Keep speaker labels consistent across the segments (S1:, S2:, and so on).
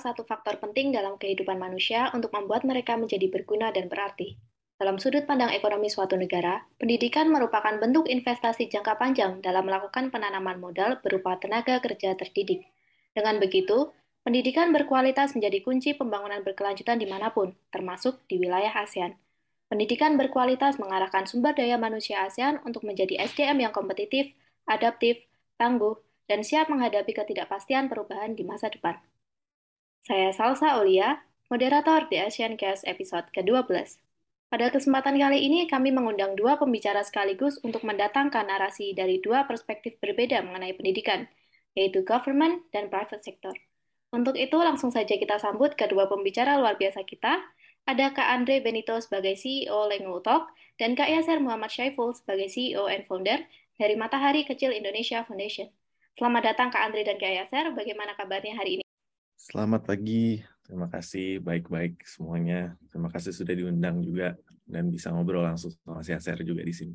S1: salah satu faktor penting dalam kehidupan manusia untuk membuat mereka menjadi berguna dan berarti. Dalam sudut pandang ekonomi suatu negara, pendidikan merupakan bentuk investasi jangka panjang dalam melakukan penanaman modal berupa tenaga kerja terdidik. Dengan begitu, pendidikan berkualitas menjadi kunci pembangunan berkelanjutan di mana pun, termasuk di wilayah ASEAN. Pendidikan berkualitas mengarahkan sumber daya manusia ASEAN untuk menjadi SDM yang kompetitif, adaptif, tangguh, dan siap menghadapi ketidakpastian perubahan di masa depan. Saya Salsa Olia, moderator di Asian Chaos episode ke-12. Pada kesempatan kali ini, kami mengundang dua pembicara sekaligus untuk mendatangkan narasi dari dua perspektif berbeda mengenai pendidikan, yaitu government dan private sector. Untuk itu, langsung saja kita sambut kedua pembicara luar biasa kita, ada Kak Andre Benito sebagai CEO Lengu Talk dan Kak Yasser Muhammad Syaiful sebagai CEO and founder dari Matahari Kecil Indonesia Foundation. Selamat datang Kak Andre dan Kak Yasser, bagaimana kabarnya hari ini?
S2: Selamat pagi, terima kasih baik-baik semuanya. Terima kasih sudah diundang juga dan bisa ngobrol langsung sama si Yasser juga di sini.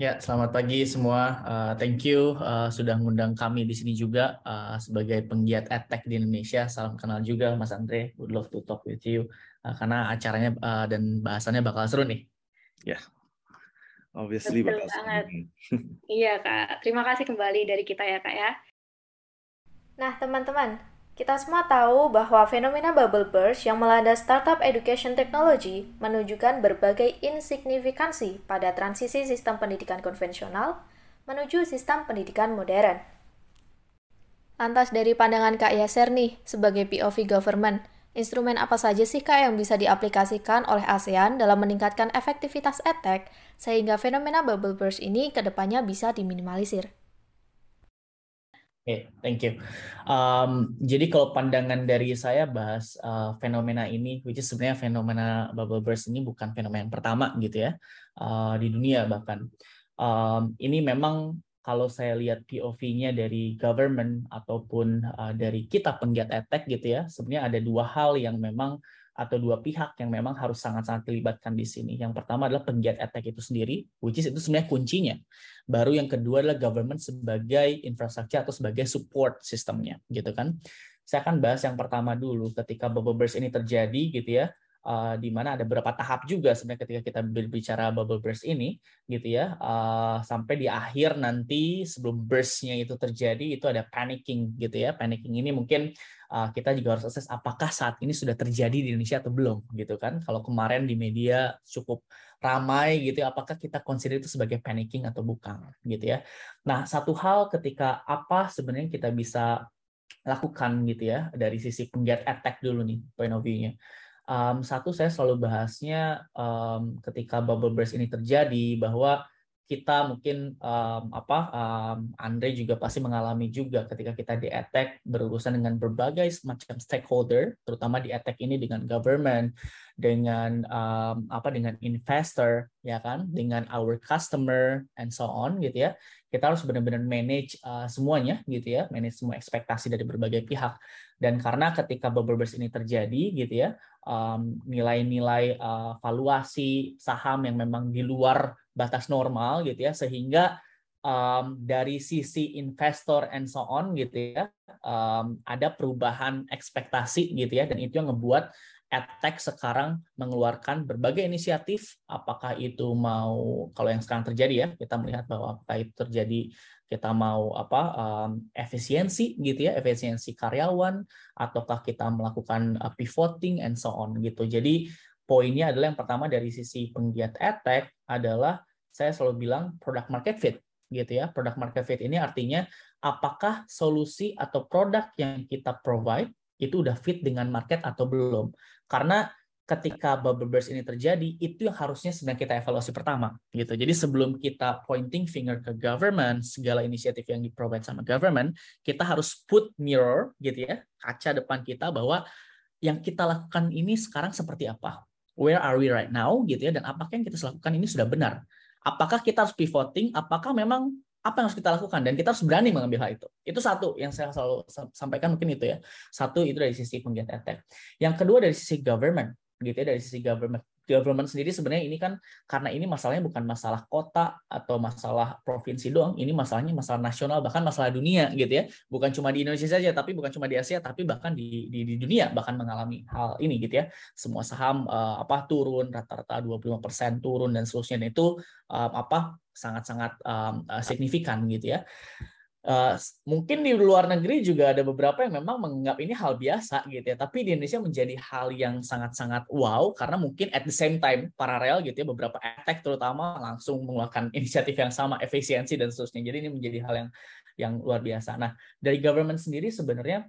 S3: Ya, selamat pagi semua. Uh, thank you uh, sudah mengundang kami di sini juga uh, sebagai penggiat edtech di Indonesia. Salam kenal juga Mas Andre. Would love to talk with you uh, karena acaranya uh, dan bahasannya bakal seru nih.
S2: Ya, yeah. obviously
S1: Betul bakal banget. seru. iya kak. Terima kasih kembali dari kita ya kak ya. Nah teman-teman, kita semua tahu bahwa fenomena bubble burst yang melanda startup education technology menunjukkan berbagai insignifikansi pada transisi sistem pendidikan konvensional menuju sistem pendidikan modern. Lantas dari pandangan Kak Yaser nih, sebagai POV government, instrumen apa saja sih Kak yang bisa diaplikasikan oleh ASEAN dalam meningkatkan efektivitas edtech sehingga fenomena bubble burst ini ke depannya bisa diminimalisir?
S3: Okay, thank you. Um, jadi kalau pandangan dari saya bahas uh, fenomena ini, which is sebenarnya fenomena bubble burst ini bukan fenomena yang pertama gitu ya uh, di dunia bahkan. Um, ini memang kalau saya lihat POV-nya dari government ataupun uh, dari kita penggiat etek gitu ya, sebenarnya ada dua hal yang memang atau dua pihak yang memang harus sangat-sangat dilibatkan di sini. Yang pertama adalah penggiat etek itu sendiri, which is itu sebenarnya kuncinya. Baru yang kedua adalah government sebagai infrastruktur atau sebagai support sistemnya, gitu kan. Saya akan bahas yang pertama dulu ketika bubble burst ini terjadi gitu ya uh, di mana ada beberapa tahap juga sebenarnya ketika kita berbicara bubble burst ini gitu ya uh, sampai di akhir nanti sebelum burstnya itu terjadi itu ada panicking gitu ya panicking ini mungkin uh, kita juga harus assess apakah saat ini sudah terjadi di Indonesia atau belum gitu kan. Kalau kemarin di media cukup ramai gitu ya apakah kita consider itu sebagai panicking atau bukan gitu ya. Nah satu hal ketika apa sebenarnya kita bisa lakukan gitu ya dari sisi penggiat attack dulu nih point of view-nya. Um, satu saya selalu bahasnya um, ketika bubble burst ini terjadi bahwa kita mungkin um, apa um, Andre juga pasti mengalami juga ketika kita di attack berurusan dengan berbagai macam stakeholder terutama di attack ini dengan government dengan um, apa dengan investor ya kan? Dengan our customer and so on gitu ya. Kita harus benar-benar manage uh, semuanya gitu ya. Manage semua ekspektasi dari berbagai pihak. Dan karena ketika bubble burst ini terjadi gitu ya nilai-nilai uh, valuasi saham yang memang di luar batas normal gitu ya sehingga um, dari sisi investor and so on gitu ya um, ada perubahan ekspektasi gitu ya dan itu yang ngebuat Edtech sekarang mengeluarkan berbagai inisiatif, apakah itu mau kalau yang sekarang terjadi ya kita melihat bahwa apakah itu terjadi kita mau apa um, efisiensi gitu ya efisiensi karyawan ataukah kita melakukan uh, pivoting and so on gitu. Jadi poinnya adalah yang pertama dari sisi penggiat edtech adalah saya selalu bilang product market fit gitu ya product market fit ini artinya apakah solusi atau produk yang kita provide itu udah fit dengan market atau belum karena ketika bubble burst ini terjadi, itu yang harusnya sebenarnya kita evaluasi pertama, gitu. Jadi sebelum kita pointing finger ke government, segala inisiatif yang di provide sama government, kita harus put mirror, gitu ya, kaca depan kita bahwa yang kita lakukan ini sekarang seperti apa, where are we right now, gitu ya, dan apakah yang kita lakukan ini sudah benar? Apakah kita harus pivoting? Apakah memang apa yang harus kita lakukan dan kita harus berani mengambil hal itu. Itu satu yang saya selalu sampaikan mungkin itu ya. Satu itu dari sisi penggiat etek. Yang kedua dari sisi government gitu ya dari sisi government government sendiri sebenarnya ini kan karena ini masalahnya bukan masalah kota atau masalah provinsi doang, ini masalahnya masalah nasional bahkan masalah dunia gitu ya. Bukan cuma di Indonesia saja, tapi bukan cuma di Asia, tapi bahkan di di, di dunia bahkan mengalami hal ini gitu ya. Semua saham uh, apa turun rata-rata 25% turun dan seterusnya itu uh, apa sangat-sangat um, signifikan gitu ya. Uh, mungkin di luar negeri juga ada beberapa yang memang menganggap ini hal biasa gitu ya, tapi di Indonesia menjadi hal yang sangat-sangat wow karena mungkin at the same time paralel gitu ya beberapa attack terutama langsung mengeluarkan inisiatif yang sama efisiensi dan seterusnya. Jadi ini menjadi hal yang yang luar biasa. Nah dari government sendiri sebenarnya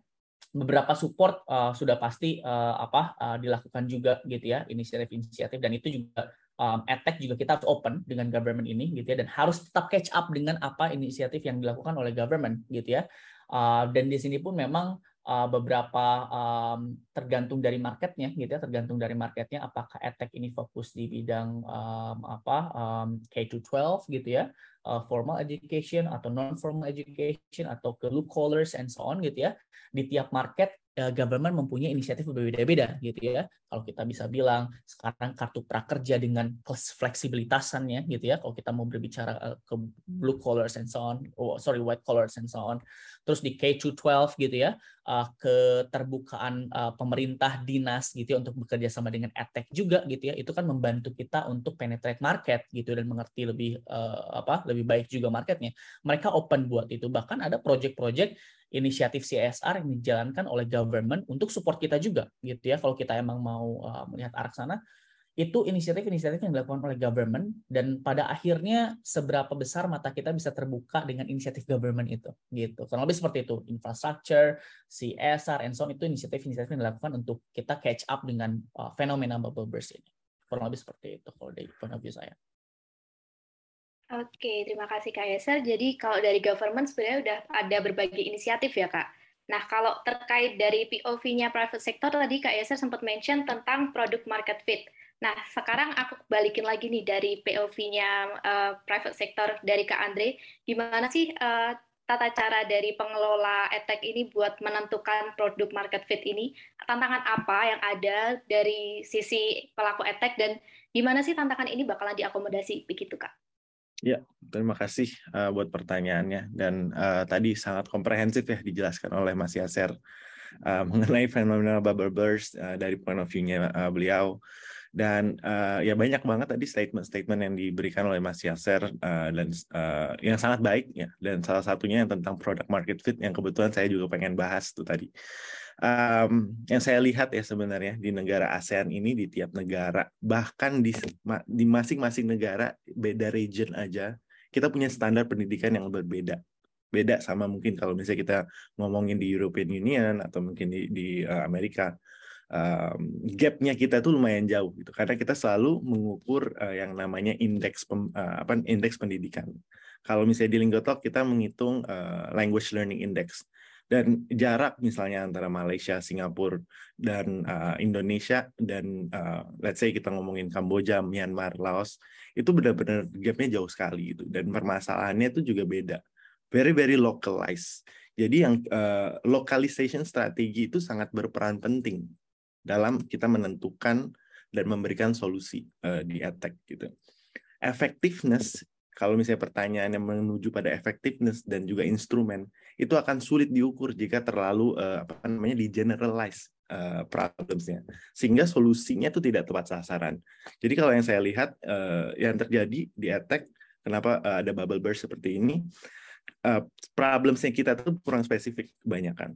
S3: beberapa support uh, sudah pasti uh, apa uh, dilakukan juga gitu ya inisiatif-inisiatif dan itu juga um, attack juga kita harus open dengan government ini gitu ya dan harus tetap catch up dengan apa inisiatif yang dilakukan oleh government gitu ya. Uh, dan di sini pun memang uh, beberapa um, tergantung dari marketnya gitu ya tergantung dari marketnya apakah attack ini fokus di bidang um, apa um, K-12 gitu ya uh, formal education atau non formal education atau ke blue collars and so on gitu ya. Di tiap market Eh, government mempunyai inisiatif berbeda-beda gitu ya. Kalau kita bisa bilang sekarang kartu prakerja dengan fleksibilitasannya gitu ya. Kalau kita mau berbicara eh, ke blue collars and so on, oh, sorry white collars and so on. Terus di K-12 gitu ya, uh, keterbukaan uh, pemerintah dinas gitu ya untuk bekerja sama dengan edtech juga gitu ya. Itu kan membantu kita untuk penetrate market gitu dan mengerti lebih uh, apa lebih baik juga marketnya. Mereka open buat itu. Bahkan ada project-project inisiatif CSR yang dijalankan oleh government untuk support kita juga gitu ya kalau kita emang mau melihat arah sana itu inisiatif-inisiatif yang dilakukan oleh government dan pada akhirnya seberapa besar mata kita bisa terbuka dengan inisiatif government itu gitu kurang lebih seperti itu infrastructure CSR and so on itu inisiatif-inisiatif yang dilakukan untuk kita catch up dengan uh, fenomena bubble burst ini kurang lebih seperti itu kalau dari point of view saya.
S1: Oke, terima kasih Kak Yeser. Jadi kalau dari government sebenarnya udah ada berbagai inisiatif ya Kak. Nah, kalau terkait dari POV-nya private sector tadi Kak Yeser sempat mention tentang product market fit. Nah, sekarang aku balikin lagi nih dari POV-nya uh, eh, private sector dari Kak Andre. Gimana sih uh, tata cara dari pengelola edtech ini buat menentukan produk market fit ini? Tantangan apa yang ada dari sisi pelaku edtech dan gimana sih tantangan ini bakalan diakomodasi begitu Kak?
S2: Ya, terima kasih uh, buat pertanyaannya dan uh, tadi sangat komprehensif ya dijelaskan oleh Mas Yaser uh, mengenai fenomena bubble burst uh, dari point of view-nya uh, beliau dan uh, ya banyak banget tadi statement-statement yang diberikan oleh Mas Yaser uh, dan uh, yang sangat baik ya. Dan salah satunya yang tentang product market fit yang kebetulan saya juga pengen bahas tuh tadi. Um, yang saya lihat ya sebenarnya di negara ASEAN ini di tiap negara bahkan di di masing-masing negara beda region aja kita punya standar pendidikan yang berbeda. Beda sama mungkin kalau misalnya kita ngomongin di European Union atau mungkin di, di Amerika gapnya kita tuh lumayan jauh gitu. Karena kita selalu mengukur uh, yang namanya indeks uh, apa indeks pendidikan. Kalau misalnya di Lingotalk kita menghitung uh, language learning index. Dan jarak misalnya antara Malaysia, Singapura dan Indonesia dan let's say kita ngomongin Kamboja, Myanmar, Laos itu benar-benar gapnya jauh sekali itu dan permasalahannya itu juga beda, very very localized. Jadi yang uh, localization strategi itu sangat berperan penting dalam kita menentukan dan memberikan solusi uh, di attack gitu. Effectiveness kalau misalnya pertanyaannya menuju pada effectiveness dan juga instrumen itu akan sulit diukur jika terlalu uh, apa namanya di generalize uh, problemsnya sehingga solusinya itu tidak tepat sasaran. Jadi kalau yang saya lihat yang terjadi di attack kenapa ada bubble burst seperti ini uh, problemsnya kita tuh kurang spesifik kebanyakan.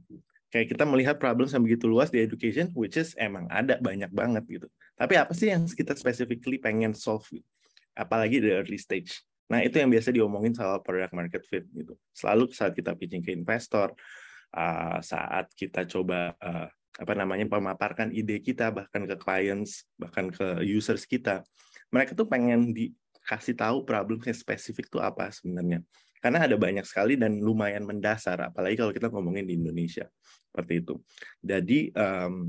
S2: Kayak kita melihat problem yang begitu luas di education, which is emang ada banyak banget gitu. Tapi apa sih yang kita specifically pengen solve? Apalagi di early stage. Nah, itu yang biasa diomongin soal product market fit gitu. Selalu saat kita pitching ke investor, uh, saat kita coba uh, apa namanya memaparkan ide kita bahkan ke clients, bahkan ke users kita, mereka tuh pengen dikasih tahu problemnya spesifik tuh apa sebenarnya. Karena ada banyak sekali dan lumayan mendasar, apalagi kalau kita ngomongin di Indonesia seperti itu. Jadi um,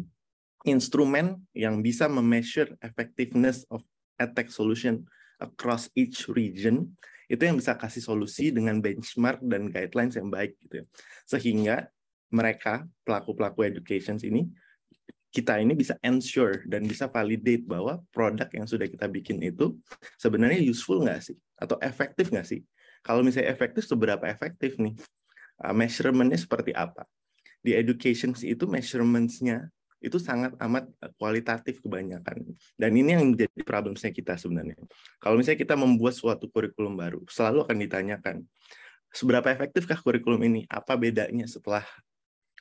S2: instrumen yang bisa memeasure effectiveness of attack solution across each region itu yang bisa kasih solusi dengan benchmark dan guidelines yang baik gitu ya. Sehingga mereka pelaku-pelaku education ini kita ini bisa ensure dan bisa validate bahwa produk yang sudah kita bikin itu sebenarnya useful nggak sih atau efektif nggak sih kalau misalnya efektif seberapa efektif nih? Uh, measurementnya seperti apa? Di education itu measurementsnya itu sangat amat kualitatif kebanyakan. Dan ini yang menjadi problemnya kita sebenarnya. Kalau misalnya kita membuat suatu kurikulum baru selalu akan ditanyakan seberapa efektifkah kurikulum ini? Apa bedanya setelah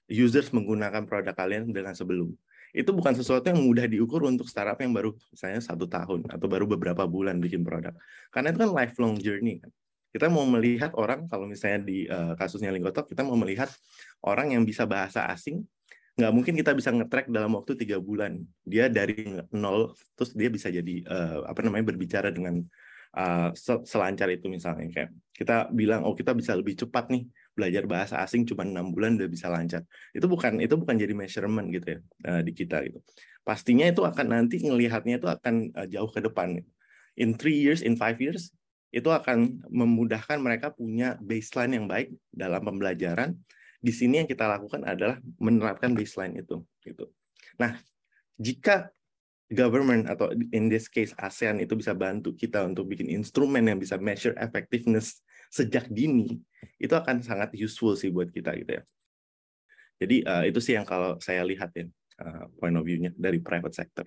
S2: users menggunakan produk kalian dengan sebelum? Itu bukan sesuatu yang mudah diukur untuk startup yang baru misalnya satu tahun atau baru beberapa bulan bikin produk. Karena itu kan lifelong journey kan. Kita mau melihat orang kalau misalnya di uh, kasusnya Linggotok kita mau melihat orang yang bisa bahasa asing nggak mungkin kita bisa ngetrack dalam waktu tiga bulan. Dia dari nol terus dia bisa jadi uh, apa namanya berbicara dengan uh, selancar itu misalnya. Kayak kita bilang oh kita bisa lebih cepat nih belajar bahasa asing cuma enam bulan udah bisa lancar. Itu bukan itu bukan jadi measurement gitu ya uh, di kita gitu. Pastinya itu akan nanti ngelihatnya itu akan uh, jauh ke depan. In three years in five years itu akan memudahkan mereka punya baseline yang baik dalam pembelajaran di sini yang kita lakukan adalah menerapkan baseline itu gitu nah jika government atau in this case ASEAN itu bisa bantu kita untuk bikin instrumen yang bisa measure effectiveness sejak dini itu akan sangat useful sih buat kita gitu ya. Jadi uh, itu sih yang kalau saya lihat ya uh, point of view-nya dari private sector.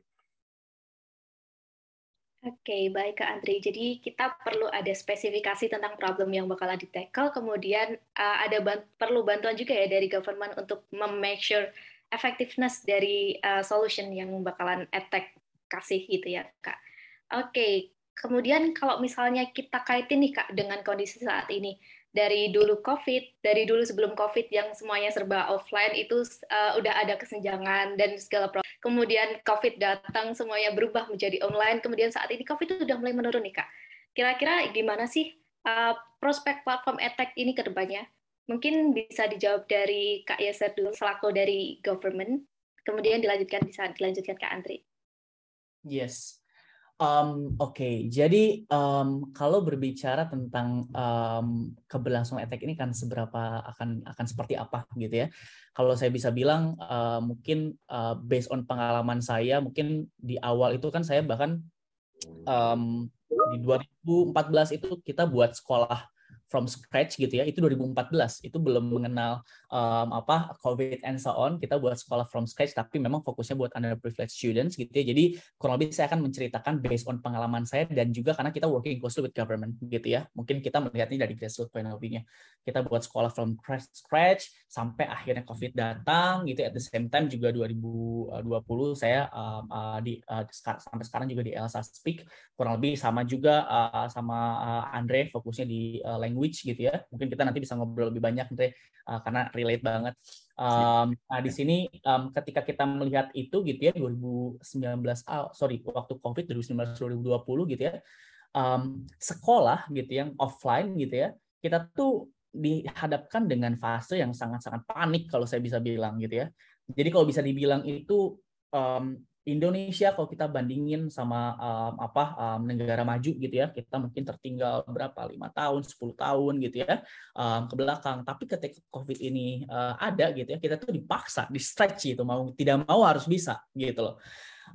S1: Oke, okay, baik Kak Andri. Jadi kita perlu ada spesifikasi tentang problem yang bakal di-tackle, kemudian uh, ada ban perlu bantuan juga ya dari government untuk mem-make sure effectiveness dari uh, solution yang bakalan attack kasih gitu ya Kak. Oke, okay. kemudian kalau misalnya kita kaitin nih Kak dengan kondisi saat ini, dari dulu COVID, dari dulu sebelum COVID yang semuanya serba offline itu uh, udah ada kesenjangan dan segala problem. Kemudian COVID datang semuanya berubah menjadi online. Kemudian saat ini COVID itu udah mulai menurun nih kak. Kira-kira gimana sih uh, prospek platform edtech ini ke depannya? Mungkin bisa dijawab dari Kak Yeser dulu selaku dari government. Kemudian dilanjutkan bisa dilanjutkan Kak Andri.
S3: Yes. Um, Oke, okay. jadi um, kalau berbicara tentang um, keberlangsungan etek ini kan seberapa akan akan seperti apa gitu ya? Kalau saya bisa bilang uh, mungkin uh, based on pengalaman saya, mungkin di awal itu kan saya bahkan um, di 2014 itu kita buat sekolah from scratch gitu ya itu 2014 itu belum mengenal um, apa covid and so on. Kita buat sekolah from scratch tapi memang fokusnya buat underprivileged students gitu ya. Jadi kurang lebih saya akan menceritakan based on pengalaman saya dan juga karena kita working closely with government gitu ya. Mungkin kita melihatnya dari grassroots point of view-nya. Kita buat sekolah from scratch sampai akhirnya covid datang gitu. At the same time juga 2020 saya um, uh, di uh, sampai sekarang juga di Elsa Speak. Kurang lebih sama juga uh, sama uh, Andre fokusnya di uh, language language gitu ya. Mungkin kita nanti bisa ngobrol lebih banyak nanti uh, karena relate banget. Um, nah di sini um, ketika kita melihat itu gitu ya 2019 oh, sorry waktu COVID 2019 2020 gitu ya um, sekolah gitu yang offline gitu ya kita tuh dihadapkan dengan fase yang sangat-sangat panik kalau saya bisa bilang gitu ya. Jadi kalau bisa dibilang itu um, Indonesia kalau kita bandingin sama um, apa um, negara maju gitu ya kita mungkin tertinggal berapa lima tahun 10 tahun gitu ya um, ke belakang. Tapi ketika covid ini uh, ada gitu ya kita tuh dipaksa di stretch gitu mau tidak mau harus bisa gitu loh.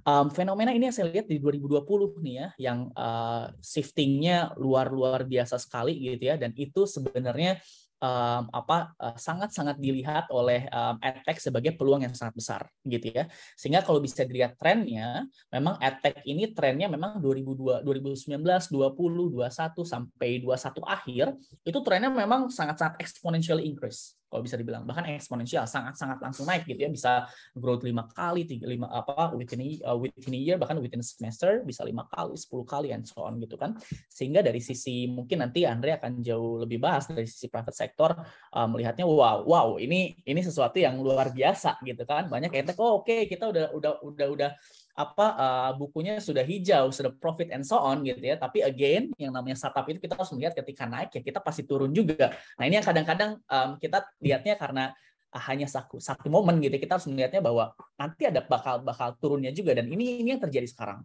S3: Um, fenomena ini yang saya lihat di 2020 nih ya yang uh, shiftingnya luar luar biasa sekali gitu ya dan itu sebenarnya um, apa uh, sangat-sangat dilihat oleh um, edtech sebagai peluang yang sangat besar gitu ya. Sehingga kalau bisa dilihat trennya, memang edtech ini trennya memang 2002, 2019, 20, 21 sampai 21 akhir itu trennya memang sangat-sangat exponential increase kalau bisa dibilang. Bahkan eksponensial sangat-sangat langsung naik gitu ya. Bisa growth lima kali tiga lima apa within a, uh, within a year bahkan within a semester bisa lima kali sepuluh kali and so on gitu kan. Sehingga dari sisi mungkin nanti Andre akan jauh lebih bahas dari sisi private sector uh, melihatnya wow wow ini ini sesuatu yang luar biasa gitu kan. Banyak yang oh oke okay, kita udah udah udah udah apa uh, bukunya sudah hijau, sudah profit and so on gitu ya. Tapi again, yang namanya startup itu kita harus melihat ketika naik ya kita pasti turun juga. Nah ini yang kadang-kadang um, kita lihatnya karena uh, hanya satu satu momen gitu. Kita harus melihatnya bahwa nanti ada bakal bakal turunnya juga dan ini ini yang terjadi sekarang.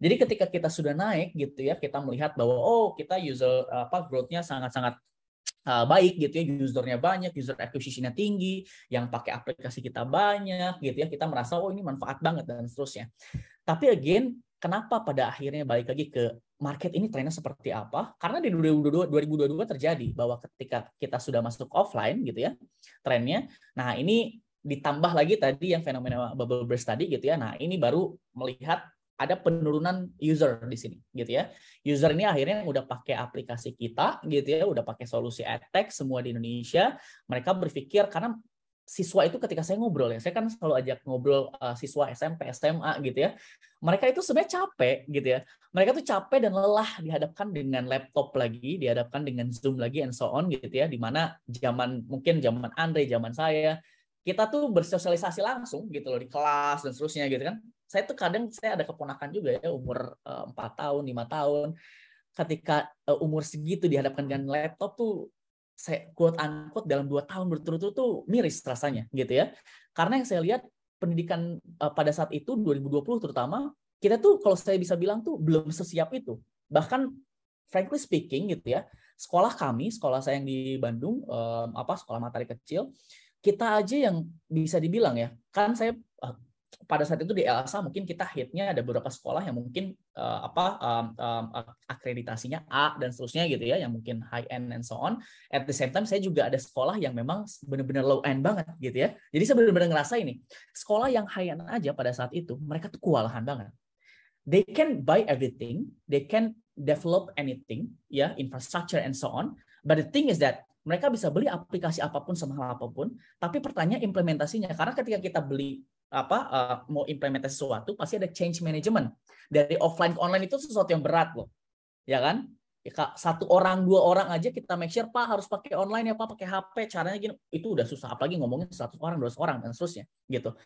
S3: Jadi ketika kita sudah naik gitu ya, kita melihat bahwa oh kita user apa growth-nya sangat-sangat uh, baik gitu ya usernya banyak user acquisitionnya tinggi yang pakai aplikasi kita banyak gitu ya kita merasa oh ini manfaat banget dan seterusnya. Tapi again kenapa pada akhirnya balik lagi ke market ini trennya seperti apa? Karena di 2022 2022 terjadi bahwa ketika kita sudah masuk offline gitu ya trennya nah ini ditambah lagi tadi yang fenomena bubble burst tadi gitu ya. Nah ini baru melihat ada penurunan user di sini gitu ya. User ini akhirnya udah pakai aplikasi kita gitu ya, udah pakai solusi edtech semua di Indonesia. Mereka berpikir karena siswa itu ketika saya ngobrol ya, saya kan selalu ajak ngobrol uh, siswa SMP, SMA gitu ya. Mereka itu sebenarnya capek gitu ya. Mereka tuh capek dan lelah dihadapkan dengan laptop lagi, dihadapkan dengan Zoom lagi and so on gitu ya. Di mana zaman mungkin zaman Andre, zaman saya, kita tuh bersosialisasi langsung gitu loh di kelas dan seterusnya gitu kan saya tuh kadang saya ada keponakan juga ya umur eh, empat tahun lima tahun. Ketika uh, umur segitu dihadapkan dengan laptop tuh saya quote unquote dalam dua tahun berturut-turut tuh miris rasanya gitu ya. Karena yang saya lihat pendidikan uh, pada saat itu 2020 terutama kita tuh kalau saya bisa bilang tuh belum sesiap itu. Bahkan frankly speaking gitu ya sekolah kami sekolah saya yang di Bandung um, apa sekolah materi kecil kita aja yang bisa dibilang ya kan saya pada saat itu di LSA mungkin kita hitnya ada beberapa sekolah yang mungkin uh, apa um, um, akreditasinya A dan seterusnya gitu ya yang mungkin high end and so on. At the same time saya juga ada sekolah yang memang benar-benar low end banget gitu ya. Jadi saya benar-benar ngerasa ini sekolah yang high end aja pada saat itu mereka tuh kewalahan banget. They can buy everything they can develop anything ya infrastructure and so on. But the thing is that mereka bisa beli aplikasi apa pun semahal apa pun, tapi pertanyaan implementasinya karena ketika kita beli apa uh, mau implementasi sesuatu pasti ada change management. Dari offline ke online itu sesuatu yang berat loh ya kan? Ya, satu orang dua orang aja kita make sure pak harus pakai online ya pak pakai HP caranya gini. Itu udah susah apalagi ngomongin satu orang dua orang dan seterusnya gitu.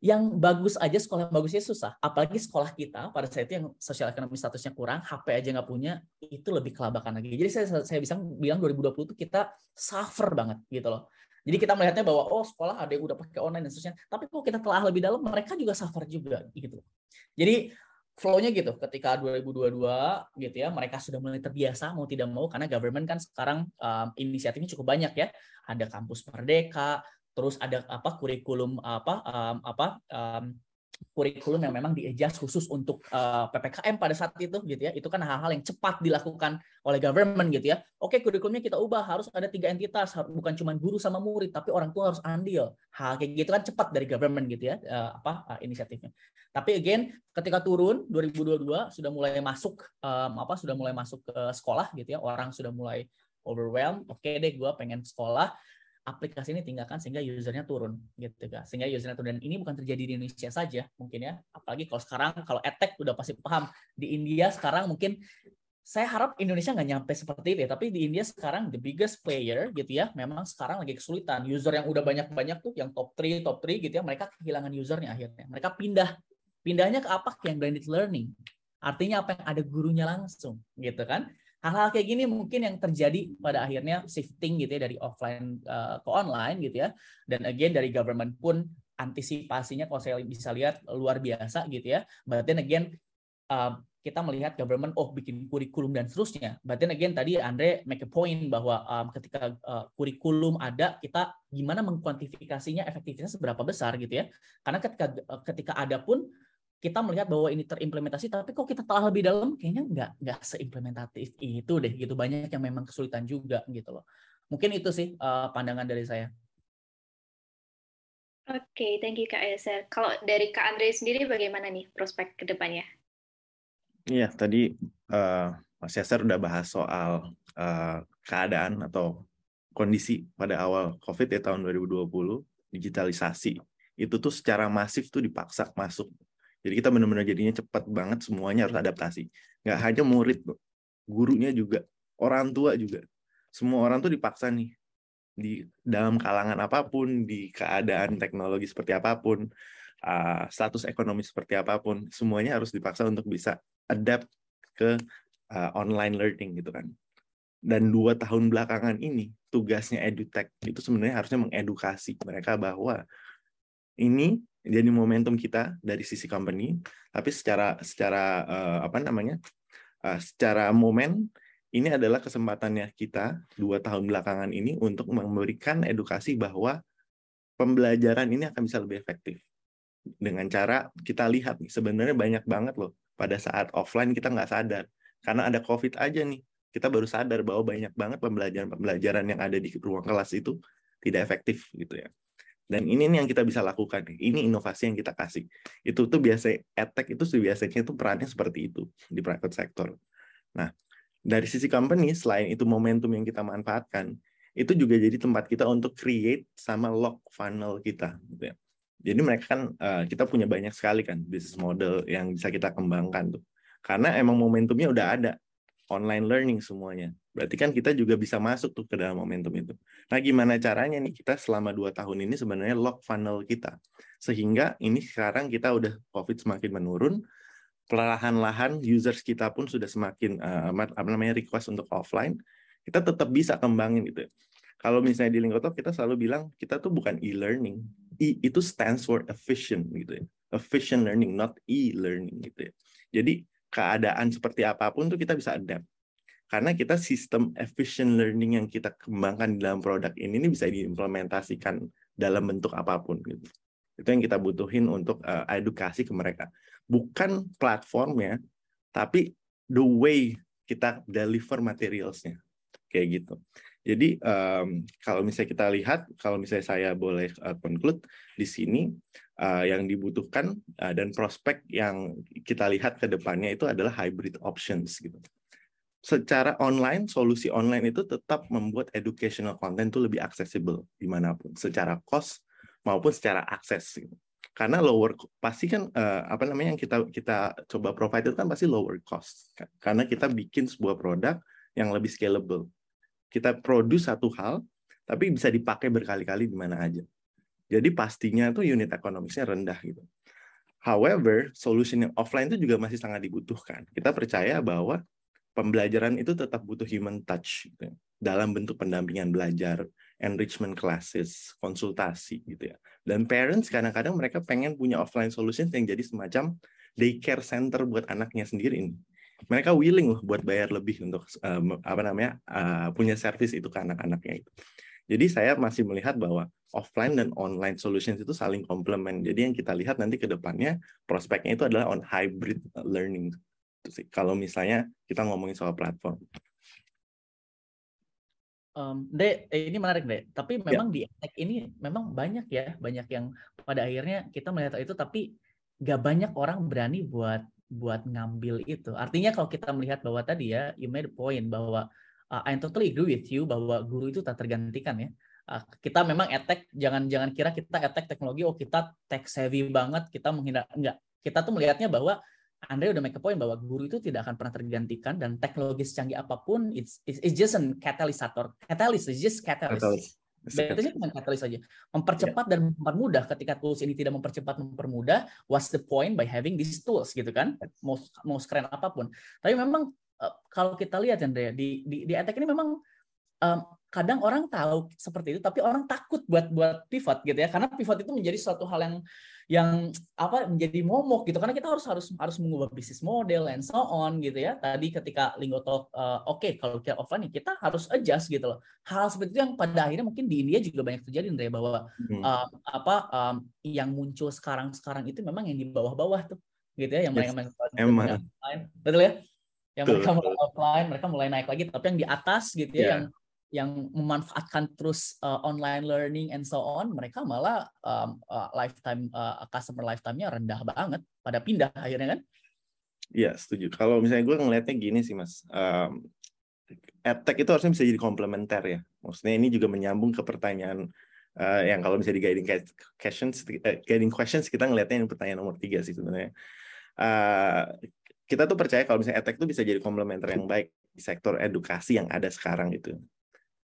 S3: Yang bagus aja sekolah yang bagusnya susah. Apalagi sekolah kita pada saat itu yang sosial ekonomi statusnya kurang HP aja nggak punya itu lebih kelabakan lagi. Jadi saya saya bisa bilang 2020 itu kita suffer banget gitu loh jadi kita melihatnya bahwa oh sekolah ada yang udah pakai online dan seterusnya. Tapi kalau kita telah lebih dalam, mereka juga suffer juga gitu. Jadi flow-nya gitu. Ketika 2022 gitu ya, mereka sudah mulai terbiasa mau tidak mau karena government kan sekarang um, inisiatifnya cukup banyak ya. Ada kampus merdeka, terus ada apa kurikulum apa um, apa um, kurikulum yang memang diejas khusus untuk uh, eh, PPKM pada saat itu gitu ya. Itu kan hal-hal yang cepat dilakukan oleh government gitu ya. Oke, kurikulumnya kita ubah harus ada tiga entitas, bukan cuma guru sama murid, tapi orang tua harus andil. Hal kayak gitu kan cepat dari government gitu ya, uh, apa uh, inisiatifnya. Tapi again, ketika turun 2022 sudah mulai masuk um, apa sudah mulai masuk ke sekolah gitu ya, orang sudah mulai overwhelmed. Oke deh, gue pengen sekolah aplikasi ini tinggalkan sehingga usernya turun gitu kan sehingga usernya turun. Dan ini bukan terjadi di Indonesia saja mungkin ya. Apalagi kalau sekarang kalau etek udah pasti paham. Di India sekarang mungkin saya harap Indonesia nggak nyampe seperti itu ya. Tapi di India sekarang the biggest player gitu ya memang sekarang lagi kesulitan. User yang udah banyak-banyak tuh yang top 3 top 3 gitu ya mereka kehilangan usernya akhirnya. Mereka pindah. Pindahnya ke apa? Yang blended learning. Artinya apa? Yang ada gurunya langsung gitu kan hal-hal kayak gini mungkin yang terjadi pada akhirnya shifting gitu ya dari offline uh, ke online gitu ya. Dan again dari government pun antisipasinya kalau saya bisa lihat luar biasa gitu ya. Then again uh, kita melihat government oh bikin kurikulum dan seterusnya. Then again tadi Andre make a point bahwa um, ketika uh, kurikulum ada kita gimana mengkuantifikasinya efektivitasnya seberapa besar gitu ya. Karena ketika ketika ada pun kita melihat bahwa ini terimplementasi, tapi kok kita telah lebih dalam, kayaknya nggak nggak seimplementatif itu deh, gitu banyak yang memang kesulitan juga gitu loh. Mungkin itu sih uh, pandangan dari saya.
S1: Oke, okay, thank you Kak Eser. Kalau dari Kak Andre sendiri bagaimana nih prospek ke depannya?
S2: Iya, tadi uh, Mas Yaser udah bahas soal uh, keadaan atau kondisi pada awal COVID ya tahun 2020, digitalisasi. Itu tuh secara masif tuh dipaksa masuk jadi kita benar-benar jadinya cepat banget semuanya harus adaptasi. Nggak hanya murid, gurunya juga, orang tua juga. Semua orang tuh dipaksa nih di dalam kalangan apa pun, di keadaan teknologi seperti apa pun, uh, status ekonomi seperti apa pun, semuanya harus dipaksa untuk bisa adapt ke uh, online learning gitu kan. Dan dua tahun belakangan ini tugasnya edutech itu sebenarnya harusnya mengedukasi mereka bahwa ini jadi momentum kita dari sisi company tapi secara secara uh, apa namanya uh, secara momen ini adalah kesempatannya kita dua tahun belakangan ini untuk memberikan edukasi bahwa pembelajaran ini akan bisa lebih efektif. Dengan cara kita lihat nih sebenarnya banyak banget loh pada saat offline kita nggak sadar. Karena ada covid aja nih kita baru sadar bahwa banyak banget pembelajaran-pembelajaran yang ada di ruang kelas itu tidak efektif gitu ya dan ini nih yang kita bisa lakukan. Ini inovasi yang kita kasih. Itu tuh biasa etek itu biasanya itu perannya seperti itu di private sector. Nah, dari sisi company selain itu momentum yang kita manfaatkan, itu juga jadi tempat kita untuk create sama lock funnel kita gitu ya. Jadi mereka kan uh, kita punya banyak sekali kan business model yang bisa kita kembangkan tuh. Karena emang momentumnya udah ada online learning semuanya. Berarti kan kita juga bisa masuk tuh ke dalam momentum itu. Nah, gimana caranya nih kita selama dua tahun ini sebenarnya lock funnel kita. Sehingga ini sekarang kita udah COVID semakin menurun, perlahan-lahan users kita pun sudah semakin uh, apa namanya request untuk offline, kita tetap bisa kembangin gitu. Kalau misalnya di Lingkotop kita selalu bilang kita tuh bukan e-learning. E itu stands for efficient gitu ya. Efficient learning, not e-learning gitu ya. Jadi keadaan seperti apa pun tuh kita bisa adapt. Karena kita sistem efficient learning yang kita kembangkan dalam produk ini, ini bisa diimplementasikan dalam bentuk apa pun gitu. Itu yang kita butuhin untuk uh, edukasi ke mereka. Bukan platformnya, tapi the way kita deliver materialsnya. Kayak gitu. Jadi um, kalau misalnya kita lihat, kalau misalnya saya boleh uh, conclude di sini, uh, yang dibutuhkan uh, dan prospek yang kita lihat ke depannya itu adalah hybrid options gitu. Secara online, solusi online itu tetap membuat educational content itu lebih accessible di mana pun, secara cost maupun secara akses. Gitu. Karena lower pasti kan uh, apa namanya yang kita kita coba provide itu kan pasti lower cost, kan? karena kita bikin sebuah produk yang lebih scalable. Kita produce satu hal, tapi bisa dipakai berkali-kali di mana aja. Jadi pastinya tuh unit ekonomisnya rendah gitu. However, solution yang offline itu juga masih sangat dibutuhkan. Kita percaya bahwa pembelajaran itu tetap butuh human touch gitu ya. dalam bentuk pendampingan belajar, enrichment classes, konsultasi gitu ya. Dan parents kadang-kadang mereka pengen punya offline solution yang jadi semacam daycare center buat anaknya sendiri ini. Mereka willing loh buat bayar lebih untuk um, apa namanya uh, punya service itu ke anak-anaknya itu. Jadi saya masih melihat bahwa offline dan online solutions itu saling komplement. Jadi yang kita lihat nanti ke depannya prospeknya itu adalah on hybrid learning. Kalau misalnya kita ngomongin soal platform.
S3: Um, Dek, eh, ini menarik deh. Tapi ya. memang ya. di tech ini memang banyak ya, banyak yang pada akhirnya kita melihat itu, tapi gak banyak orang berani buat buat ngambil itu. Artinya kalau kita melihat bahwa tadi ya, you made a point bahwa uh, I totally agree with you bahwa guru itu tak tergantikan ya. Uh, kita memang etek, jangan jangan kira kita etek teknologi, oh kita tech savvy banget, kita menghindar enggak. Kita tuh melihatnya bahwa Andre udah make a point bahwa guru itu tidak akan pernah tergantikan dan teknologi secanggih apa pun it's, it's just a katalysator. Catalyst, it's just catalyst. catalyst. Biasanya cuma katalis saja. Mempercepat yeah. dan mempermudah ketika tools ini tidak mempercepat mempermudah, what's the point by having these tools gitu kan? Mau mau keren apa pun. Tapi memang Eh, kalau kita lihat Andre di di di attack ini memang um, kadang orang tahu seperti itu tapi orang takut buat buat pivot gitu ya karena pivot itu menjadi suatu hal yang yang apa menjadi momok gitu karena kita harus harus harus mengubah bisnis model and so on gitu ya tadi ketika Linggo Talk uh, oke okay, kalau kita offline kita harus adjust gitu loh hal seperti itu yang pada akhirnya mungkin di India juga banyak terjadi Andre bahwa hmm. uh, apa um, yang muncul sekarang sekarang itu memang yang di bawah-bawah tuh gitu ya yang yes. mereka
S2: emang
S3: betul ya yang Betul. mereka mulai offline mereka mulai naik lagi tapi yang di atas gitu ya yeah. yang yang memanfaatkan terus uh, online learning and so on mereka malah um, uh, lifetime uh, customer lifetime-nya rendah banget pada pindah akhirnya kan?
S2: Iya setuju. Kalau misalnya gue ngelihatnya gini sih mas um, edtech itu harusnya bisa jadi komplementer ya. Maksudnya ini juga menyambung ke pertanyaan uh, yang kalau misalnya di guiding questions uh, guiding questions kita ngelihatnya yang pertanyaan nomor tiga sih sebenarnya. Uh, kita tuh percaya kalau misalnya edtech itu bisa jadi komplementer yang baik di sektor edukasi yang ada sekarang itu.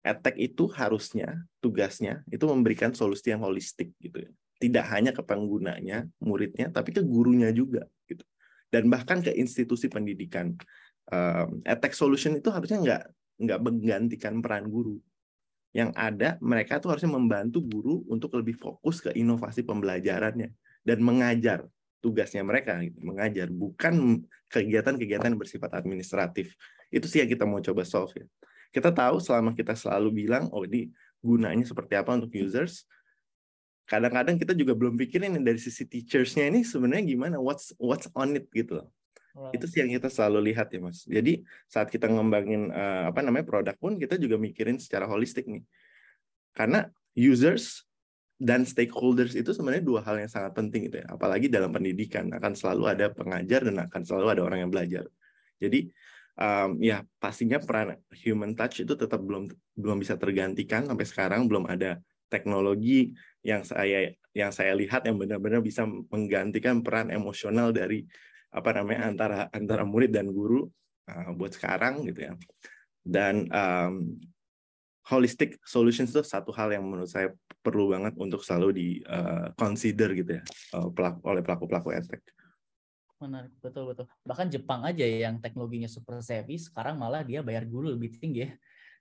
S2: Edtech itu harusnya tugasnya itu memberikan solusi yang holistik gitu ya. Tidak hanya ke penggunanya, muridnya, tapi ke gurunya juga gitu. Dan bahkan ke institusi pendidikan. Edtech solution itu harusnya nggak nggak menggantikan peran guru. Yang ada mereka tuh harusnya membantu guru untuk lebih fokus ke inovasi pembelajarannya dan mengajar tugasnya mereka gitu, mengajar, bukan kegiatan-kegiatan bersifat administratif. Itu sih yang kita mau coba solve ya. Kita tahu selama kita selalu bilang, oh ini gunanya seperti apa untuk users, kadang-kadang kita juga belum pikirin dari sisi teachers-nya ini sebenarnya gimana, what's what's on it gitu loh. Itu sih yang kita selalu lihat ya mas. Jadi saat kita ngembangin uh, apa namanya produk pun kita juga mikirin secara holistik nih. Karena users dan stakeholders itu sebenarnya dua hal yang sangat penting itu ya. Apalagi dalam pendidikan akan selalu ada pengajar dan akan selalu ada orang yang belajar. Jadi um, ya pastinya peran human touch itu tetap belum belum bisa tergantikan sampai sekarang. Belum ada teknologi yang saya yang saya lihat yang benar-benar bisa menggantikan peran emosional dari apa namanya antara antara murid dan guru uh, buat sekarang gitu ya. Dan um, holistic solutions itu satu hal yang menurut saya perlu banget untuk selalu di uh, consider gitu ya uh, pelaku, oleh pelaku pelaku edtech
S3: menarik. Betul betul. Bahkan Jepang aja yang teknologinya super savvy sekarang malah dia bayar guru lebih tinggi ya.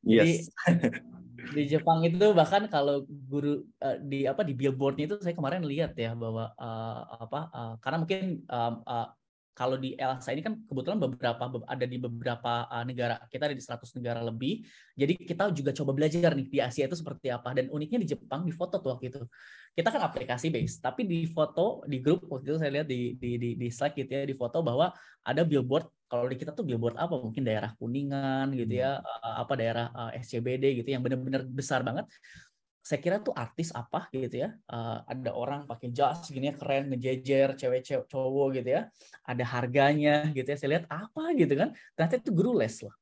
S3: Jadi yes. di Jepang itu bahkan kalau guru uh, di apa di billboardnya itu saya kemarin lihat ya bahwa uh, apa uh, karena mungkin um, uh, kalau di Elsa ini kan kebetulan beberapa ada di beberapa uh, negara kita ada di 100 negara lebih. Jadi kita juga coba belajar nih di Asia itu seperti apa. Dan uniknya di Jepang di foto tuh waktu itu. Kita kan aplikasi base tapi di foto di grup waktu itu saya lihat di di di, di slide gitu ya di foto bahwa ada billboard kalau di kita tuh billboard apa? Mungkin daerah kuningan gitu ya hmm. apa daerah uh, SCBD gitu yang benar-benar besar banget saya kira tuh artis apa gitu ya uh, ada orang pakai jas gini ya keren ngejejer cewek-cewek cowok gitu ya ada harganya gitu ya saya lihat apa gitu kan ternyata itu guru les loh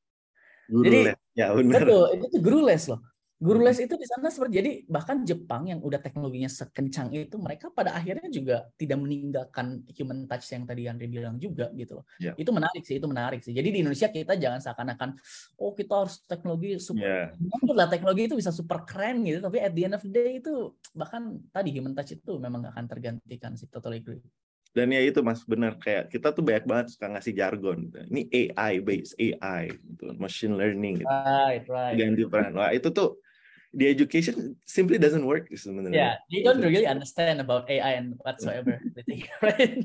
S3: guru jadi les. ya benar betul itu tuh guru les loh Guru les itu di sana seperti jadi bahkan Jepang yang udah teknologinya sekencang itu mereka pada akhirnya juga tidak meninggalkan human touch yang tadi Andre bilang juga gitu loh. Yeah. Itu menarik sih, itu menarik sih. Jadi di Indonesia kita jangan seakan-akan oh kita harus teknologi super yeah. lah teknologi itu bisa super keren gitu, tapi at the end of the day itu bahkan tadi human touch itu memang gak akan tergantikan sih, totally agree.
S2: Dan ya itu mas benar kayak kita tuh banyak banget suka ngasih jargon. Gitu. Ini AI based AI, gitu. machine learning. Gitu. Right, right. Ganti peran. Wah itu tuh the education simply doesn't work sebenarnya.
S3: Yeah, they don't really understand about AI and whatsoever. right?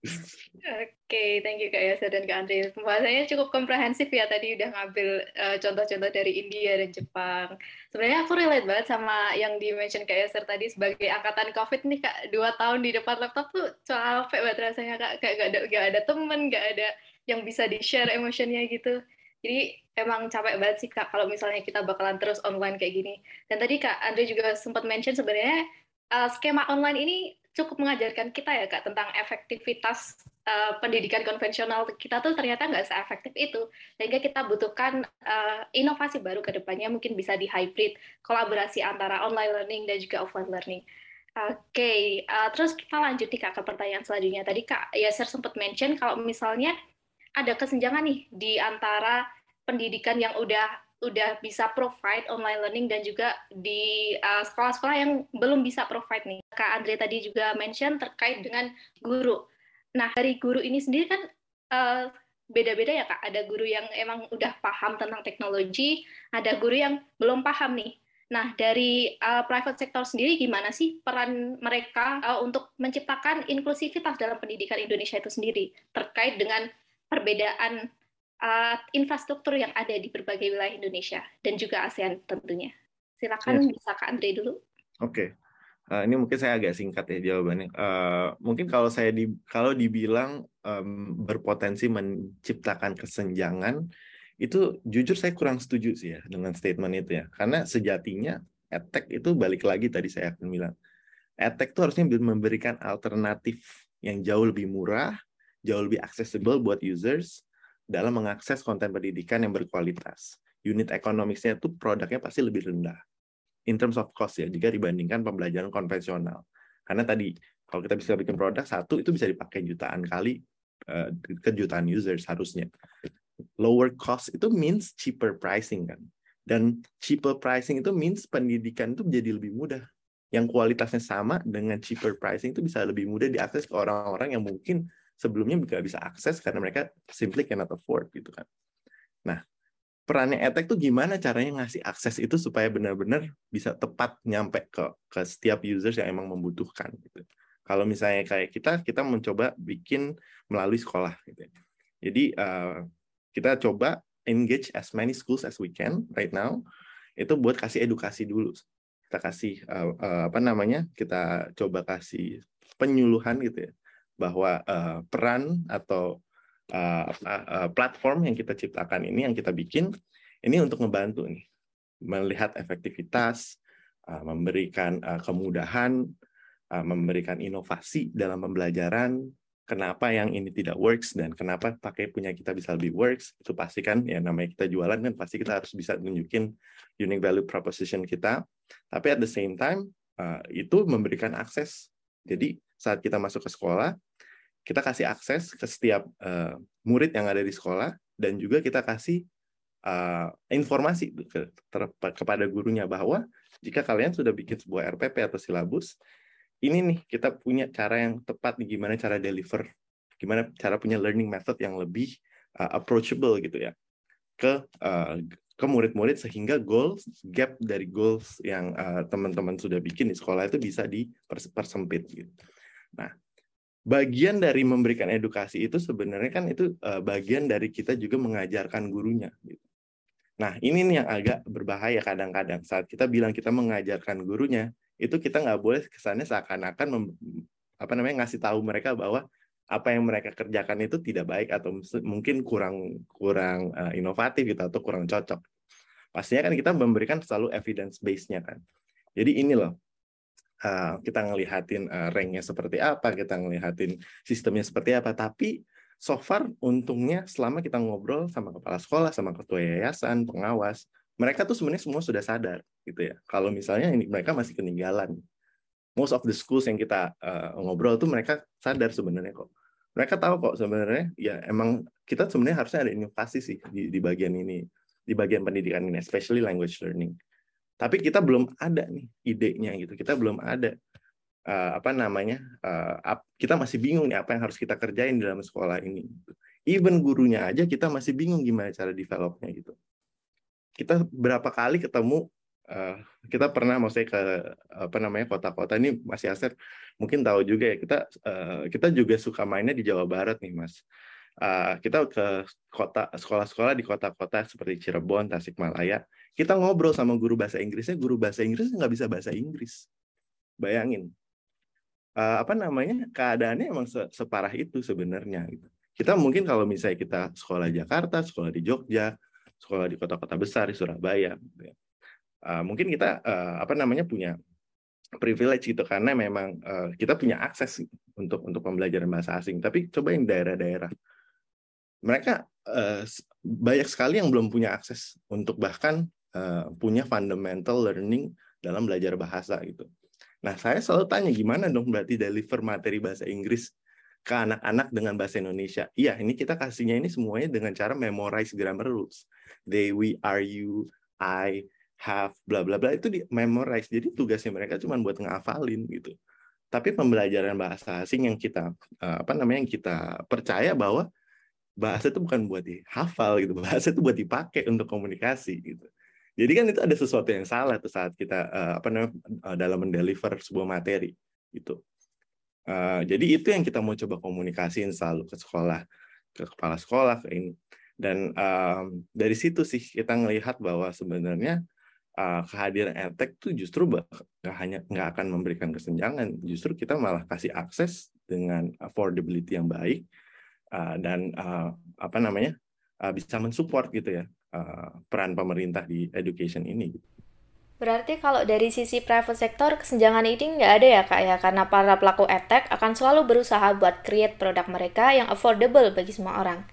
S1: Oke, okay, thank you Kak Yasa dan Kak Andre. Pembahasannya cukup komprehensif ya. Tadi udah ngambil uh, contoh-contoh dari India dan Jepang. Sebenarnya aku relate banget sama yang di-mention Kak Yasa tadi sebagai angkatan COVID nih Kak. Dua tahun di depan laptop tuh capek banget rasanya Kak. Kayak gak ada, gak ada temen, gak ada yang bisa di-share emotionnya gitu. Jadi emang capek banget sih Kak kalau misalnya kita bakalan terus online kayak gini. Dan tadi Kak Andre juga sempat mention sebenarnya uh, skema online ini cukup mengajarkan kita ya Kak tentang efektivitas uh, pendidikan konvensional kita tuh ternyata nggak seefektif itu. Sehingga kita butuhkan uh, inovasi baru ke depannya mungkin bisa di hybrid, kolaborasi antara online learning dan juga offline learning. Oke, okay. uh, terus kita lanjut nih Kak ke pertanyaan selanjutnya. Tadi Kak Yaser sempat mention kalau misalnya ada kesenjangan nih di antara pendidikan yang udah udah bisa provide online learning dan juga di uh, sekolah-sekolah uh, yang belum bisa provide nih. Kak Andre tadi juga mention terkait dengan guru. Nah, dari guru ini sendiri kan uh, beda-beda ya Kak. Ada guru yang emang udah paham tentang teknologi, ada guru yang belum paham nih. Nah, dari uh, private sector sendiri gimana sih peran mereka uh, untuk menciptakan inklusivitas dalam pendidikan Indonesia itu sendiri terkait dengan perbedaan uh, infrastruktur yang ada di berbagai wilayah Indonesia dan juga ASEAN tentunya. Silakan yes. bisa Kak Andre dulu.
S2: Oke. Okay. Uh, ini mungkin saya agak singkat ya jawabannya. Uh, mungkin kalau saya di kalau dibilang um, berpotensi menciptakan kesenjangan, itu jujur saya kurang setuju sih ya dengan statement itu ya. Karena sejatinya edtech itu balik lagi tadi saya akan bilang. Edtech itu harusnya memberikan alternatif yang jauh lebih murah, jauh lebih accessible buat users dalam mengakses konten pendidikan yang berkualitas. Unit ekonomisnya itu produknya pasti lebih rendah. In terms of cost ya, jika dibandingkan pembelajaran konvensional. Karena tadi, kalau kita bisa bikin produk, satu itu bisa dipakai jutaan kali uh, ke jutaan users harusnya. Lower cost itu means cheaper pricing kan. Dan cheaper pricing itu means pendidikan itu menjadi lebih mudah. Yang kualitasnya sama dengan cheaper pricing itu bisa lebih mudah diakses ke orang-orang yang mungkin sebelumnya nggak bisa akses karena mereka simply cannot afford gitu kan. Nah, perannya etek tuh gimana caranya ngasih akses itu supaya benar-benar bisa tepat nyampe ke ke setiap users yang emang membutuhkan gitu. Kalau misalnya kayak kita, kita mencoba bikin melalui sekolah. Gitu. Ya. Jadi uh, kita coba engage as many schools as we can right now. Itu buat kasih edukasi dulu. Kita kasih uh, uh, apa namanya? Kita coba kasih penyuluhan gitu ya bahwa uh, peran atau uh, uh, platform yang kita ciptakan ini yang kita bikin ini untuk membantu nih melihat efektivitas, uh, memberikan uh, kemudahan, uh, memberikan inovasi dalam pembelajaran. Kenapa yang ini tidak works dan kenapa pakai punya kita bisa lebih works itu pasti kan ya namanya kita jualan kan pasti kita harus bisa tunjukin unique value proposition kita. Tapi at the same time uh, itu memberikan akses. Jadi saat kita masuk ke sekolah kita kasih akses ke setiap uh, murid yang ada di sekolah dan juga kita kasih uh, informasi ke, ter, kepada gurunya bahwa jika kalian sudah bikin sebuah RPP atau silabus, ini nih kita punya cara yang tepat nih gimana cara deliver, gimana cara punya learning method yang lebih uh, approachable gitu ya ke uh, ke murid-murid sehingga goals gap dari goals yang uh, teman-teman sudah bikin di sekolah itu bisa dipersempit gitu. Nah, bagian dari memberikan edukasi itu sebenarnya kan itu uh, bagian dari kita juga mengajarkan gurunya gitu. Nah, ini nih yang agak berbahaya kadang-kadang saat kita bilang kita mengajarkan gurunya, itu kita nggak boleh kesannya seakan-akan apa namanya ngasih tahu mereka bahwa apa yang mereka kerjakan itu tidak baik atau mungkin kurang kurang uh, inovatif gitu atau kurang cocok. Pastinya kan kita memberikan selalu evidence base-nya kan. Jadi ini loh, uh, kita ngelihatin uh, ranknya seperti apa, kita ngelihatin sistemnya seperti apa, tapi so far untungnya selama kita ngobrol sama kepala sekolah, sama ketua yayasan, pengawas, mereka tuh sebenarnya semua sudah sadar gitu ya. Kalau misalnya ini mereka masih ketinggalan. Most of the schools yang kita uh, ngobrol tuh mereka sadar sebenarnya kok. Mereka tahu kok sebenarnya ya emang kita sebenarnya harusnya ada inovasi sih di, di bagian ini, di bagian pendidikan ini, especially language learning. Tapi kita belum ada nih idenya gitu. Kita belum ada uh, apa namanya uh, kita masih bingung nih apa yang harus kita kerjain di dalam sekolah ini. Even gurunya aja kita masih bingung gimana cara developnya gitu. Kita berapa kali ketemu uh, kita pernah maksudnya ke apa namanya kota-kota ini masih aset mungkin tahu juga ya kita uh, kita juga suka mainnya di Jawa Barat nih mas. Uh, kita ke kota sekolah-sekolah di kota-kota seperti Cirebon, Tasikmalaya, kita ngobrol sama guru bahasa Inggrisnya, guru bahasa Inggrisnya nggak bisa bahasa Inggris. Bayangin, uh, apa namanya keadaannya emang se separah itu sebenarnya gitu. Kita mungkin kalau misalnya kita sekolah Jakarta, sekolah di Jogja, sekolah di kota-kota besar di Surabaya, gitu ya. uh, mungkin kita uh, apa namanya punya privilege gitu karena memang uh, kita punya akses untuk untuk pembelajaran bahasa asing. Tapi coba yang daerah-daerah, mereka uh, banyak sekali yang belum punya akses untuk bahkan uh, punya fundamental learning dalam belajar bahasa gitu. Nah, saya selalu tanya gimana dong berarti deliver materi bahasa Inggris ke anak-anak dengan bahasa Indonesia. Iya, ini kita kasihnya ini semuanya dengan cara memorize grammar rules. They, we, are, you, I, have, bla bla bla itu di memorize. Jadi tugasnya mereka cuma buat ngafalin gitu. Tapi pembelajaran bahasa asing yang kita eh, apa namanya yang kita percaya bahwa bahasa itu bukan buat dihafal gitu. Bahasa itu buat dipakai untuk komunikasi gitu. Jadi kan itu ada sesuatu yang salah tuh saat kita uh, apa namanya uh, dalam mendeliver sebuah materi itu. Uh, jadi itu yang kita mau coba komunikasiin selalu ke sekolah, ke kepala sekolah, ke ini. Dan um, dari situ sih kita melihat bahwa sebenarnya uh, kehadiran edtech itu justru nggak hanya nggak akan memberikan kesenjangan, justru kita malah kasih akses dengan affordability yang baik uh, dan uh, apa namanya uh, bisa mensupport gitu ya uh, peran pemerintah di education ini.
S1: Berarti kalau dari sisi private sector kesenjangan ini nggak ada ya kak ya karena para pelaku edtech akan selalu berusaha buat create produk mereka yang affordable bagi semua orang.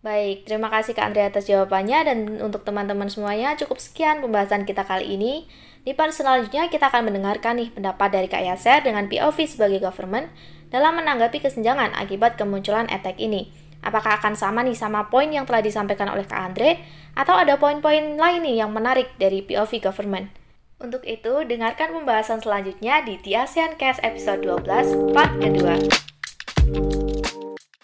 S1: Baik, terima kasih Kak Andrea atas jawabannya dan untuk teman-teman semuanya cukup sekian pembahasan kita kali ini. Di part selanjutnya kita akan mendengarkan nih pendapat dari Kak Yaser dengan POV sebagai government dalam menanggapi kesenjangan akibat kemunculan edtech ini. Apakah akan sama nih sama poin yang telah disampaikan oleh Kak Andre atau ada poin-poin lain nih yang menarik dari POV government? Untuk itu, dengarkan pembahasan selanjutnya di The ASEAN Cast episode 12 part kedua.